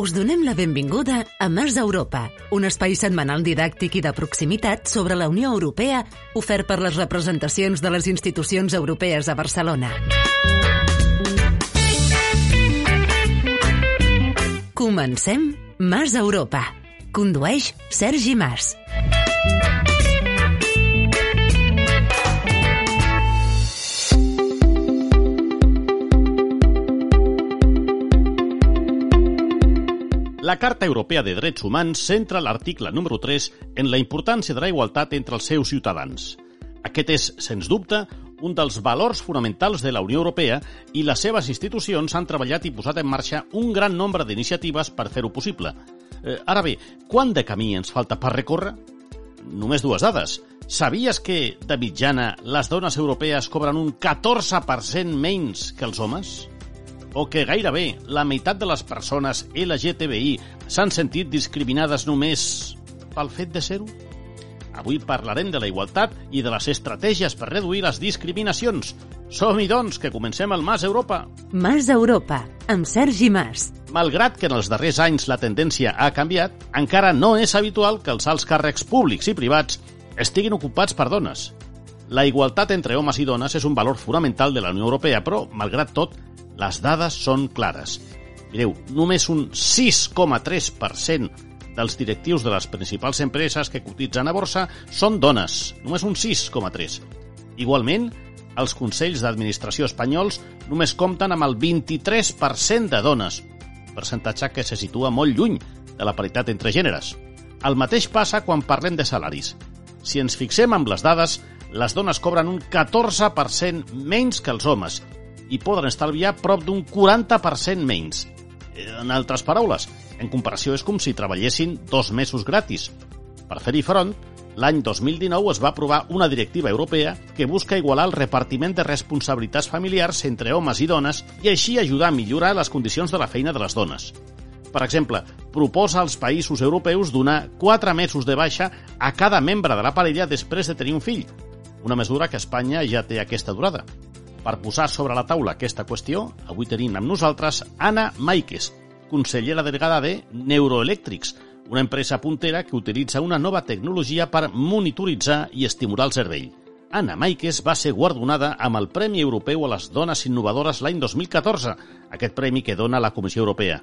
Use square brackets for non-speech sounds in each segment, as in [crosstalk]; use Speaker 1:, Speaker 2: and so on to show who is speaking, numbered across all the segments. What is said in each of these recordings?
Speaker 1: Us donem la benvinguda a Mas Europa, un espai setmanal didàctic i de proximitat sobre la Unió Europea ofert per les representacions de les institucions europees a Barcelona. Comencem Mas Europa. Condueix Sergi Mas.
Speaker 2: La Carta Europea de Drets Humans centra l'article número 3 en la importància de la igualtat entre els seus ciutadans. Aquest és, sens dubte, un dels valors fonamentals de la Unió Europea i les seves institucions han treballat i posat en marxa un gran nombre d'iniciatives per fer-ho possible. Eh, ara bé, quant de camí ens falta per recórrer? Només dues dades. Sabies que, de mitjana, les dones europees cobren un 14% menys que els homes? O que gairebé la meitat de les persones LGTBI s'han sentit discriminades només pel fet de ser-ho? Avui parlarem de la igualtat i de les estratègies per reduir les discriminacions. Som-hi, doncs, que comencem el Mas Europa.
Speaker 1: Mas Europa, amb Sergi Mas.
Speaker 2: Malgrat que en els darrers anys la tendència ha canviat, encara no és habitual que els alts càrrecs públics i privats estiguin ocupats per dones. La igualtat entre homes i dones és un valor fonamental de la Unió Europea, però, malgrat tot, les dades són clares. Mireu, només un 6,3% dels directius de les principals empreses que cotitzen a borsa són dones, només un 6,3. Igualment, els consells d'administració espanyols només compten amb el 23% de dones, percentatge que se situa molt lluny de la paritat entre gèneres. El mateix passa quan parlem de salaris. Si ens fixem amb les dades, les dones cobren un 14% menys que els homes i poden estalviar prop d'un 40% menys. En altres paraules, en comparació és com si treballessin dos mesos gratis. Per fer-hi front, l'any 2019 es va aprovar una directiva europea que busca igualar el repartiment de responsabilitats familiars entre homes i dones i així ajudar a millorar les condicions de la feina de les dones. Per exemple, proposa als països europeus donar 4 mesos de baixa a cada membre de la parella després de tenir un fill, una mesura que Espanya ja té aquesta durada. Per posar sobre la taula aquesta qüestió, avui tenim amb nosaltres Anna Maikes, consellera delegada de Neuroelectrics, una empresa puntera que utilitza una nova tecnologia per monitoritzar i estimular el cervell. Anna Maikes va ser guardonada amb el Premi Europeu a les Dones Innovadores l'any 2014, aquest premi que dona la Comissió Europea.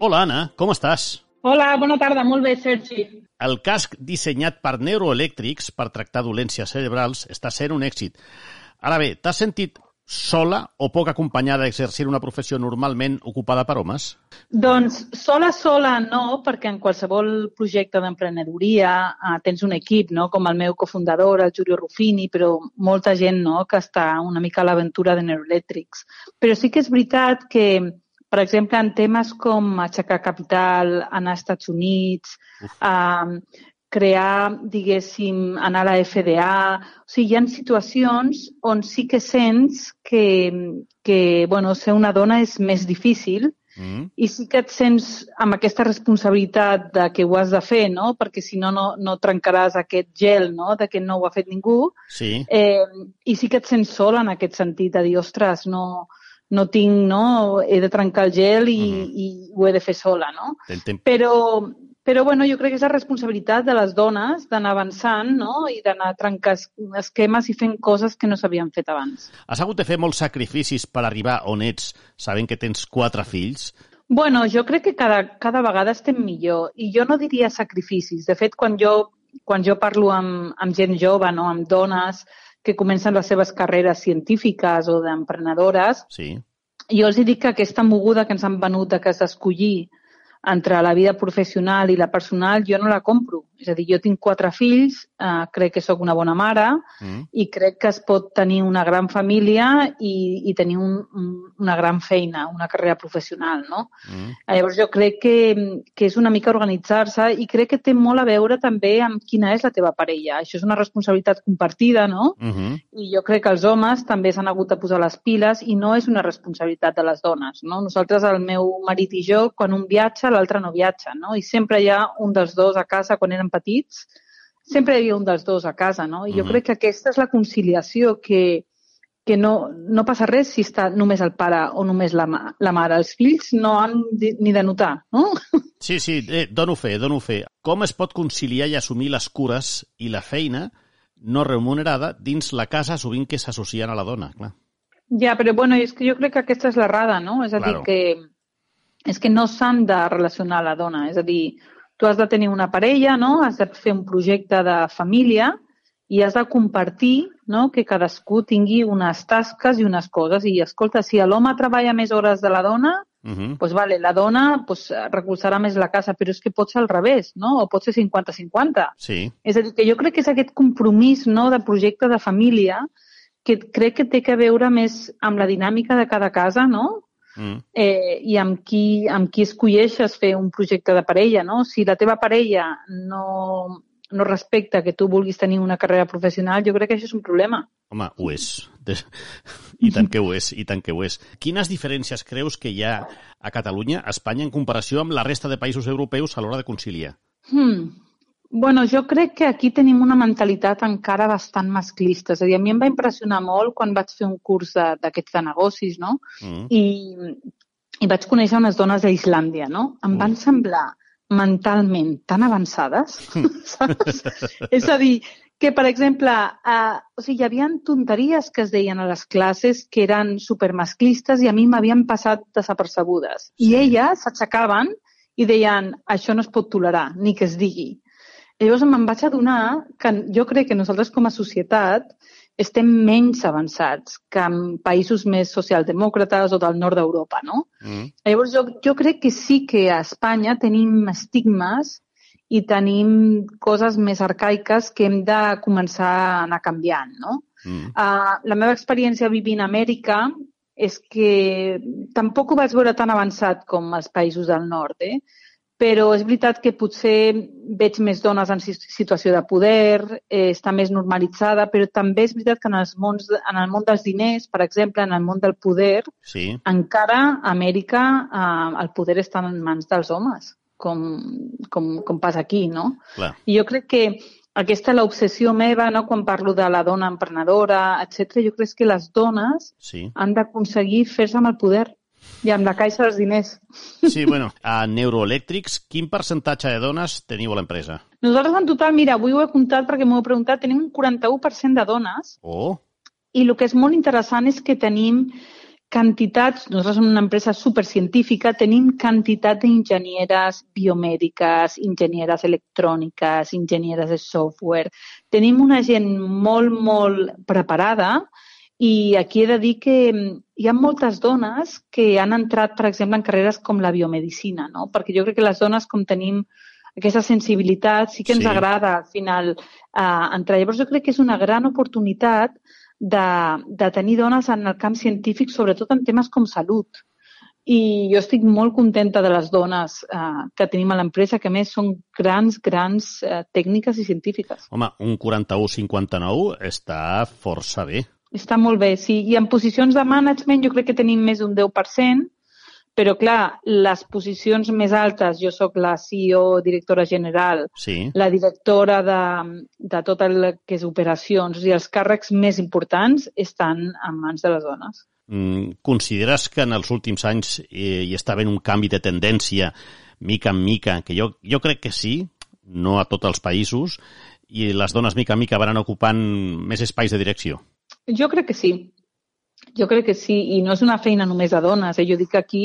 Speaker 2: Hola, Anna, com estàs?
Speaker 3: Hola, bona tarda, molt bé, Sergi.
Speaker 2: El casc dissenyat per Neuroelectrics per tractar dolències cerebrals està sent un èxit. Ara bé, t'has sentit sola o poc acompanyada d'exercir una professió normalment ocupada per homes?
Speaker 3: Doncs sola, sola no, perquè en qualsevol projecte d'emprenedoria eh, tens un equip, no? com el meu cofundador, el Giulio Ruffini, però molta gent no? que està una mica a l'aventura de Neuroelectrics. Però sí que és veritat que, per exemple, en temes com aixecar capital, anar als Estats Units, eh, crear, diguéssim, anar a la FDA... O sigui, hi ha situacions on sí que sents que, que bueno, ser una dona és més difícil mm. i sí que et sents amb aquesta responsabilitat de que ho has de fer, no? Perquè si no, no, no trencaràs aquest gel, no? De que no ho ha fet ningú.
Speaker 2: Sí.
Speaker 3: Eh, I sí que et sents sola en aquest sentit, de dir, ostres, no, no tinc, no? He de trencar el gel i, mm. i ho he de fer sola, no? Però, però bueno, jo crec que és la responsabilitat de les dones d'anar avançant no? i d'anar trencant esquemes i fent coses que no s'havien fet abans.
Speaker 2: Has hagut de fer molts sacrificis per arribar on ets, sabent que tens quatre fills?
Speaker 3: Bueno, jo crec que cada, cada vegada estem millor i jo no diria sacrificis. De fet, quan jo, quan jo parlo amb, amb gent jove, no? amb dones que comencen les seves carreres científiques o d'emprenedores,
Speaker 2: sí.
Speaker 3: jo els dic que aquesta moguda que ens han venut de que s'escollir entre la vida professional i la personal, jo no la compro. És a dir, jo tinc quatre fills, eh, crec que sóc una bona mare mm. i crec que es pot tenir una gran família i, i tenir un, un, una gran feina, una carrera professional, no? Mm. Llavors jo crec que, que és una mica organitzar-se i crec que té molt a veure també amb quina és la teva parella. Això és una responsabilitat compartida, no?
Speaker 2: Mm -hmm.
Speaker 3: I jo crec que els homes també s'han hagut de posar les piles i no és una responsabilitat de les dones, no? Nosaltres, el meu marit i jo, quan un viatja, l'altre no viatja, no? I sempre hi ha un dels dos a casa quan eren petits, sempre hi havia un dels dos a casa, no? I jo mm -hmm. crec que aquesta és la conciliació que, que no, no passa res si està només el pare o només la, ma la mare. Els fills no han ni de notar, no? [laughs]
Speaker 2: Sí, sí, eh, dono fe, dono fe. Com es pot conciliar i assumir les cures i la feina no remunerada dins la casa sovint que s'associen a la dona, clar.
Speaker 3: Ja, però bueno, és que jo crec que aquesta és l'errada, no? És a claro. dir, que és que no s'han de relacionar la dona. És a dir, tu has de tenir una parella, no? Has de fer un projecte de família i has de compartir no? que cadascú tingui unes tasques i unes coses. I, escolta, si l'home treballa més hores de la dona, uh -huh. pues vale, la dona pues, recolzarà més la casa, però és que pot ser al revés, no? O pot ser 50-50.
Speaker 2: Sí.
Speaker 3: És a dir, que jo crec que és aquest compromís no, de projecte de família que crec que té que veure més amb la dinàmica de cada casa, no? Mm. Eh, i amb qui, amb qui escolleixes fer un projecte de parella, no? Si la teva parella no, no respecta que tu vulguis tenir una carrera professional, jo crec que això és un problema.
Speaker 2: Home, ho és. I tant que ho és, i tant que ho és. Quines diferències creus que hi ha a Catalunya, a Espanya, en comparació amb la resta de països europeus a l'hora de conciliar?
Speaker 3: Hmm. Bueno, jo crec que aquí tenim una mentalitat encara bastant masclista. És a dir, a mi em va impressionar molt quan vaig fer un curs d'aquests de, de negocis, no? Mm. I, I vaig conèixer unes dones d'Islàndia, no? Em mm. van semblar mentalment tan avançades, [laughs] saps? és a dir, que, per exemple, eh, o sigui, hi havia tonteries que es deien a les classes que eren supermasclistes i a mi m'havien passat desapercebudes. I elles s'aixecaven i deien això no es pot tolerar, ni que es digui. Llavors me'n vaig adonar que jo crec que nosaltres com a societat estem menys avançats que en països més socialdemòcrates o del nord d'Europa, no? Mm. Llavors, jo, jo crec que sí que a Espanya tenim estigmes i tenim coses més arcaiques que hem de començar a anar canviant, no? Mm. Uh, la meva experiència vivint a Amèrica és que tampoc ho vaig veure tan avançat com els països del nord, eh? Però és veritat que potser veig més dones en situació de poder, eh, està més normalitzada, però també és veritat que en, els mons, en el món dels diners, per exemple, en el món del poder,
Speaker 2: sí.
Speaker 3: encara a Amèrica eh, el poder està en mans dels homes, com, com, com passa aquí, no?
Speaker 2: Clar.
Speaker 3: I jo crec que aquesta l'obsessió meva, no? quan parlo de la dona emprenedora, etc. jo crec que les dones
Speaker 2: sí.
Speaker 3: han d'aconseguir fer-se amb el poder i amb la caixa dels diners.
Speaker 2: Sí, bueno, a Neuroelectrics, quin percentatge de dones teniu a l'empresa?
Speaker 3: Nosaltres en total, mira, avui ho he comptat perquè m'ho he preguntat, tenim un 41% de dones.
Speaker 2: Oh!
Speaker 3: I el que és molt interessant és que tenim quantitats, nosaltres som una empresa supercientífica, tenim quantitat d'enginyeres biomèdiques, enginyeres electròniques, enginyeres de software. Tenim una gent molt, molt preparada i aquí he de dir que mm, hi ha moltes dones que han entrat, per exemple, en carreres com la biomedicina, no? perquè jo crec que les dones, com tenim aquesta sensibilitat, sí que ens sí. agrada al final eh, entrar. Llavors jo crec que és una gran oportunitat de, de tenir dones en el camp científic, sobretot en temes com salut. I jo estic molt contenta de les dones eh, que tenim a l'empresa, que a més són grans, grans eh, tècniques i científiques.
Speaker 2: Home, un 41-59 està força bé.
Speaker 3: Està molt bé, sí. I en posicions de management jo crec que tenim més d'un 10%, però clar, les posicions més altes, jo sóc la CEO, directora general,
Speaker 2: sí.
Speaker 3: la directora de, de tot el que és operacions i els càrrecs més importants estan en mans de les dones.
Speaker 2: Mm, consideres que en els últims anys eh, hi està havent un canvi de tendència mica en mica, que jo, jo crec que sí, no a tots els països, i les dones mica en mica van ocupant més espais de direcció?
Speaker 3: Jo crec que sí. Jo crec que sí, i no és una feina només de dones. Eh? Jo dic que aquí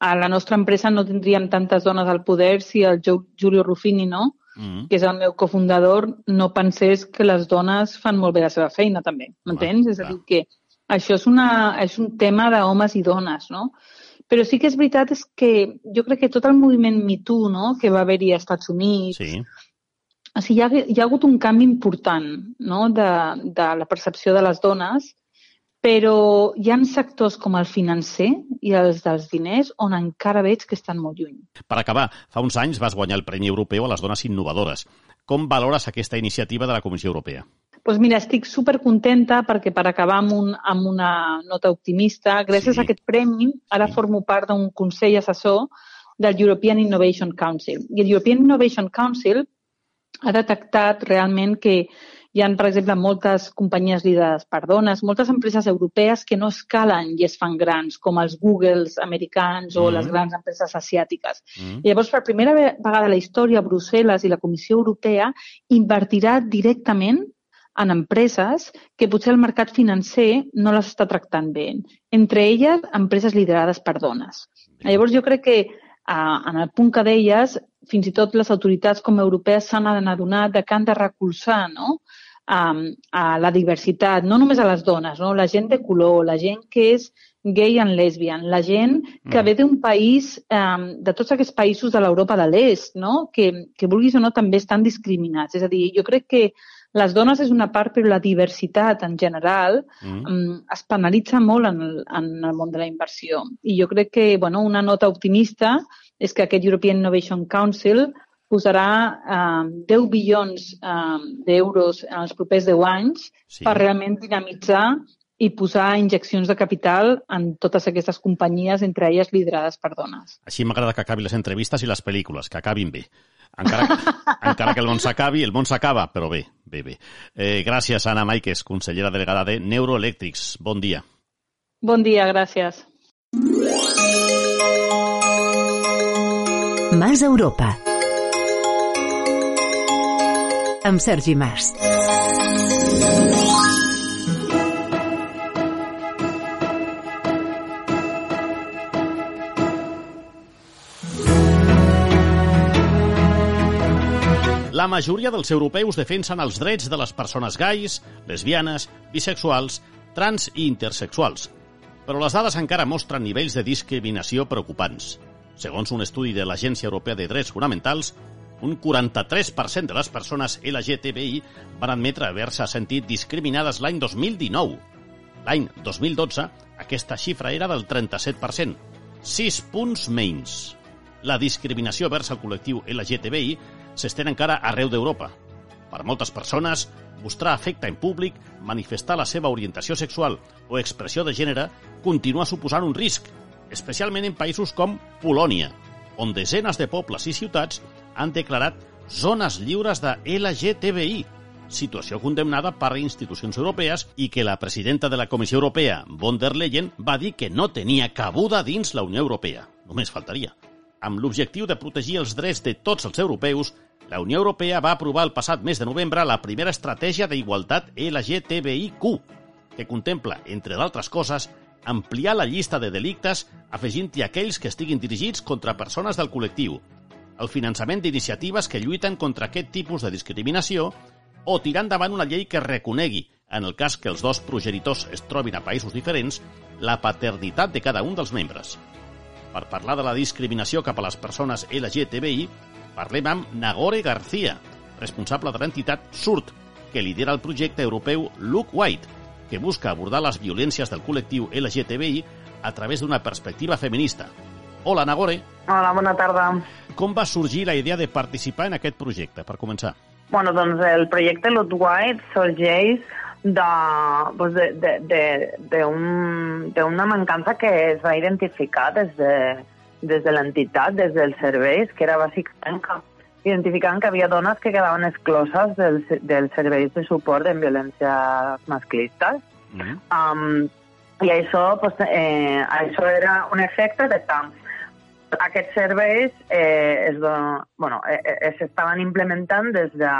Speaker 3: a la nostra empresa no tindríem tantes dones al poder si el Giulio Ruffini, no? Mm -hmm. que és el meu cofundador, no pensés que les dones fan molt bé la seva feina, també. M'entens? És a dir, que això és, una, és un tema d'homes i dones, no? Però sí que és veritat és que jo crec que tot el moviment MeToo, no?, que va haver-hi als Estats Units,
Speaker 2: sí
Speaker 3: o sigui, hi ha, hi ha hagut un canvi important no? de, de la percepció de les dones, però hi ha sectors com el financer i els dels diners on encara veig que estan molt lluny.
Speaker 2: Per acabar, fa uns anys vas guanyar el Premi Europeu a les dones innovadores. Com valores aquesta iniciativa de la Comissió Europea?
Speaker 3: Pues mira, estic supercontenta perquè per acabar amb, un, amb una nota optimista, gràcies sí. a aquest premi, ara sí. formo part d'un consell assessor del European Innovation Council. I el European Innovation Council ha detectat realment que Hi ha, per exemple, moltes companyies liderades per dones, moltes empreses europees que no escalen i es fan grans, com els Googles americans o mm. les grans empreses asiàtiques. Mm. Llavors, per primera vegada a la història, Brussel·les i la Comissió Europea invertirà directament en empreses que potser el mercat financer no les està tractant bé. Entre elles, empreses liderades per dones. Llavors, jo crec que en el punt que deies, fins i tot les autoritats com europees s'han adonat de que han de recolzar no? a, a la diversitat, no només a les dones, no? la gent de color, la gent que és gay and lesbian, la gent que mm. ve d'un país, um, de tots aquests països de l'Europa de l'Est, no? que, que vulguis o no també estan discriminats. És a dir, jo crec que les dones és una part, però la diversitat en general mm. um, es penalitza molt en el, en el món de la inversió. I jo crec que bueno, una nota optimista és que aquest European Innovation Council posarà eh, 10 bilions eh, d'euros en els propers 10 anys sí. per realment dinamitzar i posar injeccions de capital en totes aquestes companyies, entre elles liderades per dones.
Speaker 2: Així m'agrada que acabin les entrevistes i les pel·lícules, que acabin bé. Encara, [laughs] encara que el món s'acabi, el món s'acaba, però bé, bé, bé. Eh, gràcies, Anna Maiques, consellera delegada de Neuroelectrics. Bon dia.
Speaker 3: Bon dia, gràcies.
Speaker 1: Mas Europa amb Sergi Mas.
Speaker 2: Majoria dels europeus defensen els drets de les persones gais, lesbianes, bisexuals, trans i intersexuals. Però les dades encara mostren nivells de discriminació preocupants. Segons un estudi de l'Agència Europea de Drets Fonamentals, un 43% de les persones LGTBI van admetre haver-se sentit discriminades l'any 2019. L'any 2012, aquesta xifra era del 37%, 6 punts menys. La discriminació vers el col·lectiu LGTBI s'estén encara arreu d'Europa. Per moltes persones, mostrar afecte en públic, manifestar la seva orientació sexual o expressió de gènere continua suposant un risc, especialment en països com Polònia, on desenes de pobles i ciutats han declarat zones lliures de LGTBI, situació condemnada per institucions europees i que la presidenta de la Comissió Europea, von der Leyen, va dir que no tenia cabuda dins la Unió Europea. Només faltaria. Amb l'objectiu de protegir els drets de tots els europeus, la Unió Europea va aprovar el passat mes de novembre la primera estratègia d'igualtat LGTBIQ, que contempla, entre d'altres coses, ampliar la llista de delictes afegint-hi aquells que estiguin dirigits contra persones del col·lectiu, el finançament d'iniciatives que lluiten contra aquest tipus de discriminació o tirar endavant una llei que reconegui, en el cas que els dos progenitors es trobin a països diferents, la paternitat de cada un dels membres. Per parlar de la discriminació cap a les persones LGTBI, Parlem amb Nagore García, responsable de l'entitat SURT, que lidera el projecte europeu Look White, que busca abordar les violències del col·lectiu LGTBI a través d'una perspectiva feminista. Hola, Nagore.
Speaker 4: Hola, bona tarda.
Speaker 2: Com va sorgir la idea de participar en aquest projecte, per començar?
Speaker 4: Bueno, doncs el projecte Look White sorgeix d'una pues de, de, de, de mancança que es va identificar des de, des de l'entitat, des dels serveis, que era bàsicament que identificant que havia dones que quedaven excloses dels, dels serveis de suport en violències masclistes. Mm -hmm. um, I això, pues, eh, això era un efecte de que aquests serveis eh, es, bueno, eh, eh, s'estaven implementant des de,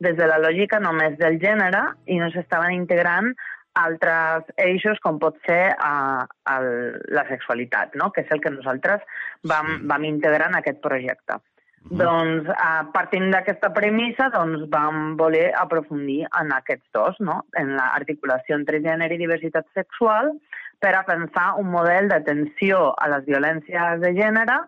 Speaker 4: des de la lògica només del gènere i no s'estaven integrant altres eixos com pot ser uh, el, la sexualitat, no? que és el que nosaltres vam, sí. vam integrar en aquest projecte. Mm. Doncs, uh, partint d'aquesta premissa, doncs, vam voler aprofundir en aquests dos, no? en l'articulació entre gènere i diversitat sexual, per a pensar un model d'atenció a les violències de gènere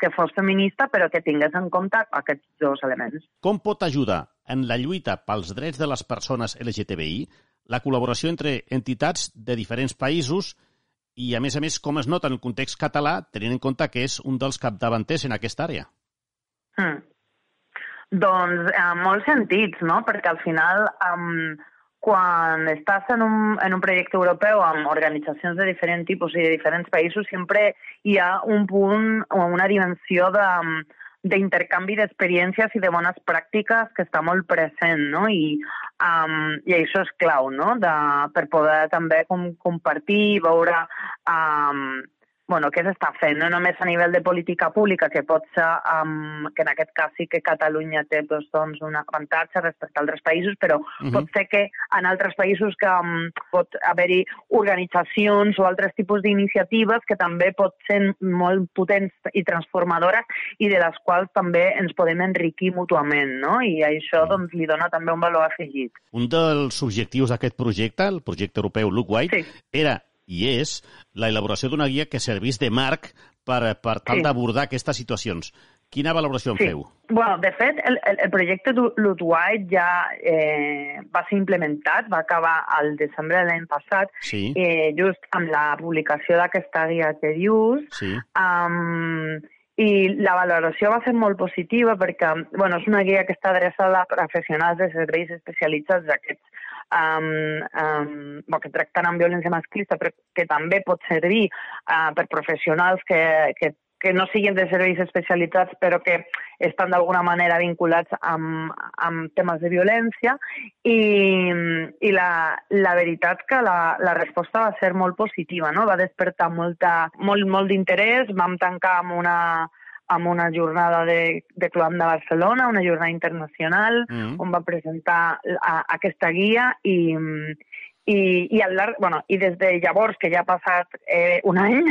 Speaker 4: que fos feminista però que tingués en compte aquests dos elements.
Speaker 2: Com pot ajudar en la lluita pels drets de les persones LGTBI la col·laboració entre entitats de diferents països i, a més a més, com es nota en el context català, tenint en compte que és un dels capdavanters en aquesta àrea?
Speaker 4: Hmm. Doncs en molts sentits, no? Perquè al final, um, quan estàs en un, en un projecte europeu amb organitzacions de diferent tipus i de diferents països, sempre hi ha un punt o una dimensió de, d'intercanvi d'experiències i de bones pràctiques que està molt present, no? I Um, I això és clau, no?, de, per poder també com, compartir, veure um, bueno, què s'està fent, no només a nivell de política pública, que pot ser, um, que en aquest cas sí que Catalunya té doncs, doncs, un avantatge respecte a altres països, però uh -huh. pot ser que en altres països que um, pot haver-hi organitzacions o altres tipus d'iniciatives que també pot ser molt potents i transformadores i de les quals també ens podem enriquir mútuament, no? I això doncs, li dona també un valor afegit.
Speaker 2: Un dels objectius d'aquest projecte, el projecte europeu Look White, sí. era i és la elaboració d'una guia que servís de marc per, per tal sí. d'abordar aquestes situacions. Quina valoració en
Speaker 4: sí.
Speaker 2: feu?
Speaker 4: Bueno, de fet, el, el, el projecte White ja eh, va ser implementat, va acabar al desembre de l'any passat,
Speaker 2: sí.
Speaker 4: eh, just amb la publicació d'aquesta guia que dius.
Speaker 2: Sí.
Speaker 4: Um, i la valoració va ser molt positiva perquè bueno, és una guia que està adreçada a professionals de serveis especialitzats d'aquests um, um, que tracten amb violència masclista, però que també pot servir uh, per professionals que, que que no siguin de serveis especialitzats però que estan d'alguna manera vinculats amb, amb temes de violència i, i la, la veritat que la, la resposta va ser molt positiva, no? va despertar molta, molt, molt d'interès, vam tancar amb una, amb una jornada de, de Cloam de Barcelona, una jornada internacional, mm -hmm. on va presentar a, aquesta guia i, i, i, al llarg, bueno, i des de llavors, que ja ha passat eh, un any,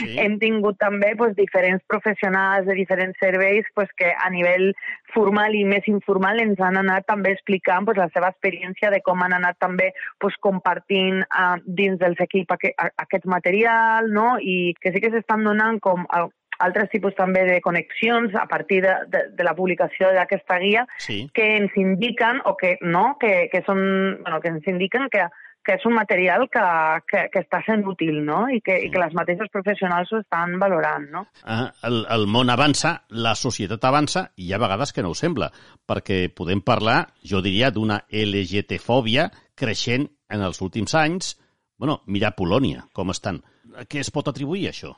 Speaker 4: sí. [laughs] hem tingut també pues, diferents professionals de diferents serveis pues, que a nivell formal i més informal ens han anat també explicant pues, la seva experiència de com han anat també pues, compartint uh, dins dels equips aquest, aquest material, no? i que sí que s'estan donant com altres tipus també de connexions a partir de, de, de la publicació d'aquesta guia
Speaker 2: sí.
Speaker 4: que ens indiquen o que no, que, que, són, bueno, que ens indiquen que, que és un material que, que, que està sent útil no? I, que, sí. i que les mateixes professionals ho estan valorant. No?
Speaker 2: Ah, el, el món avança, la societat avança i hi ha vegades que no ho sembla, perquè podem parlar, jo diria, d'una LGT-fòbia creixent en els últims anys. Bueno, mira Polònia, com estan. A què es pot atribuir això?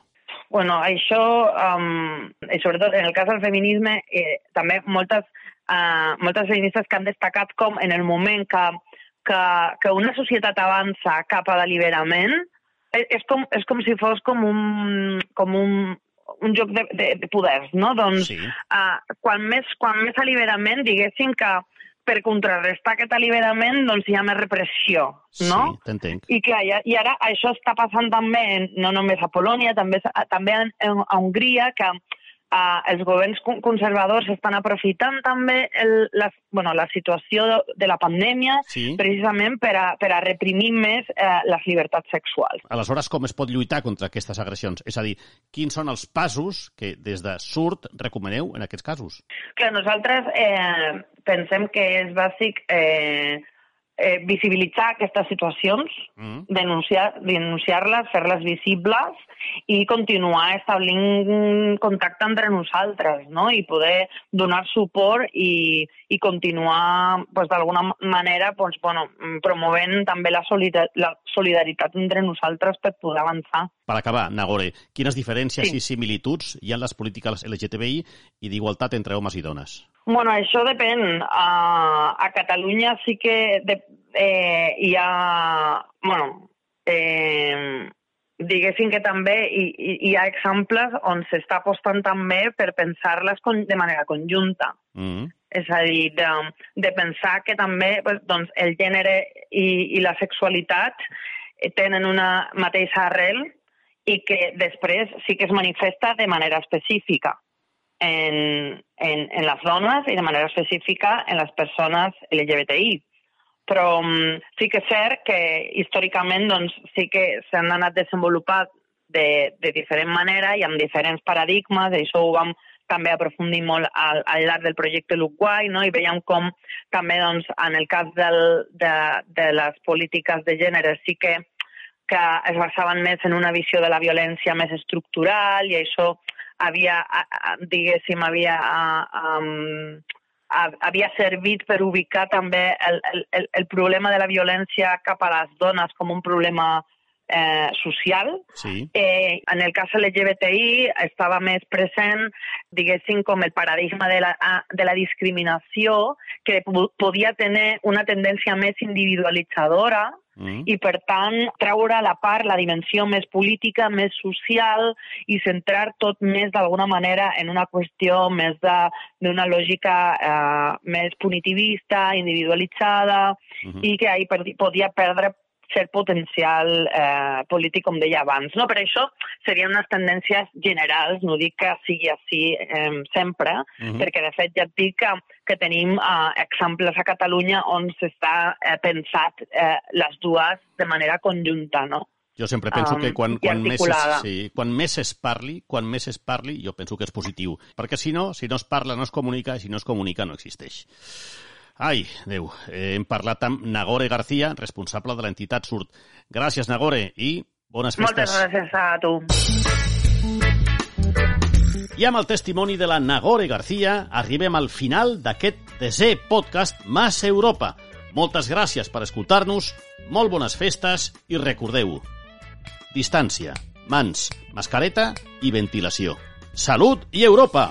Speaker 4: Bueno, això, um, i sobretot en el cas del feminisme, eh, també moltes, uh, moltes feministes que han destacat com en el moment que, que, que una societat avança cap a l'alliberament, és, és, com, és com si fos com un, com un, un joc de, de, de poders, no? Doncs
Speaker 2: sí.
Speaker 4: uh, quan, més, quan més alliberament, diguéssim que per contrarrestar aquest alliberament doncs hi ha més repressió, no?
Speaker 2: Sí, t'entenc.
Speaker 4: I clar, i, i ara això està passant també, no només a Polònia, també, també a, a Hongria, que eh, els governs conservadors estan aprofitant també el, la, bueno, la situació de la pandèmia
Speaker 2: sí.
Speaker 4: precisament per a, per a reprimir més eh, les llibertats sexuals.
Speaker 2: Aleshores, com es pot lluitar contra aquestes agressions? És a dir, quins són els passos que des de SURT recomaneu en aquests casos?
Speaker 4: Clar, nosaltres eh, pensem que és bàsic eh, eh, visibilitzar aquestes situacions, mm. denunciar-les, denunciar fer-les visibles i continuar establint contacte entre nosaltres no? i poder donar suport i, i continuar pues, d'alguna manera pues, bueno, promovent també la, solidar la solidaritat entre nosaltres per poder avançar.
Speaker 2: Per acabar, Nagore, quines diferències sí. i similituds hi ha en les polítiques LGTBI i d'igualtat entre homes i dones?
Speaker 4: Bueno, això depèn. Uh, a Catalunya sí que de, eh, hi ha... Bueno, eh, diguéssim que també hi, hi ha exemples on s'està apostant també per pensar-les de manera conjunta.
Speaker 2: Mm -hmm.
Speaker 4: És a dir, de, de pensar que també pues, doncs, el gènere i, i la sexualitat tenen una mateixa arrel i que després sí que es manifesta de manera específica en, en, en les dones i de manera específica en les persones LGBTI. Però um, sí que és cert que històricament doncs, sí que s'han anat desenvolupat de, de diferent manera i amb diferents paradigmes, i això ho vam també aprofundir molt al, al llarg del projecte L'Uruguai, no? i veiem com també doncs, en el cas del, de, de les polítiques de gènere sí que, que es basaven més en una visió de la violència més estructural i això havia, diguéssim, havia, um, havia servit per ubicar també el, el, el problema de la violència cap a les dones com un problema eh, social.
Speaker 2: Sí.
Speaker 4: Eh, en el cas LGBTI estava més present, diguéssim, com el paradigma de la, de la discriminació, que podia tenir una tendència més individualitzadora, Mm. i, per tant, treure la part, la dimensió més política, més social i centrar tot més d'alguna manera en una qüestió més d'una lògica eh, més punitivista, individualitzada mm -hmm. i que ahir podia perdre cert potencial eh, polític, com deia abans. No? Per això serien unes tendències generals, no dic que sigui així eh, sempre, mhm. -huh. perquè de fet ja et dic que, que tenim eh, exemples a Catalunya on s'està eh, pensat eh, les dues de manera conjunta, no?
Speaker 2: Jo sempre penso que quan, quan, més es, sí, quan més es parli, quan més es parli, jo penso que és positiu. Perquè si no, si no es parla, no es comunica, i si no es comunica, no existeix. Ai, Déu, eh, hem parlat amb Nagore García, responsable de l'entitat Surt. Gràcies, Nagore, i bones festes.
Speaker 4: Moltes gràcies a tu.
Speaker 2: I amb el testimoni de la Nagore García arribem al final d'aquest desè podcast Mas Europa. Moltes gràcies per escoltar-nos, molt bones festes i recordeu distància, mans, mascareta i ventilació. Salut i Europa!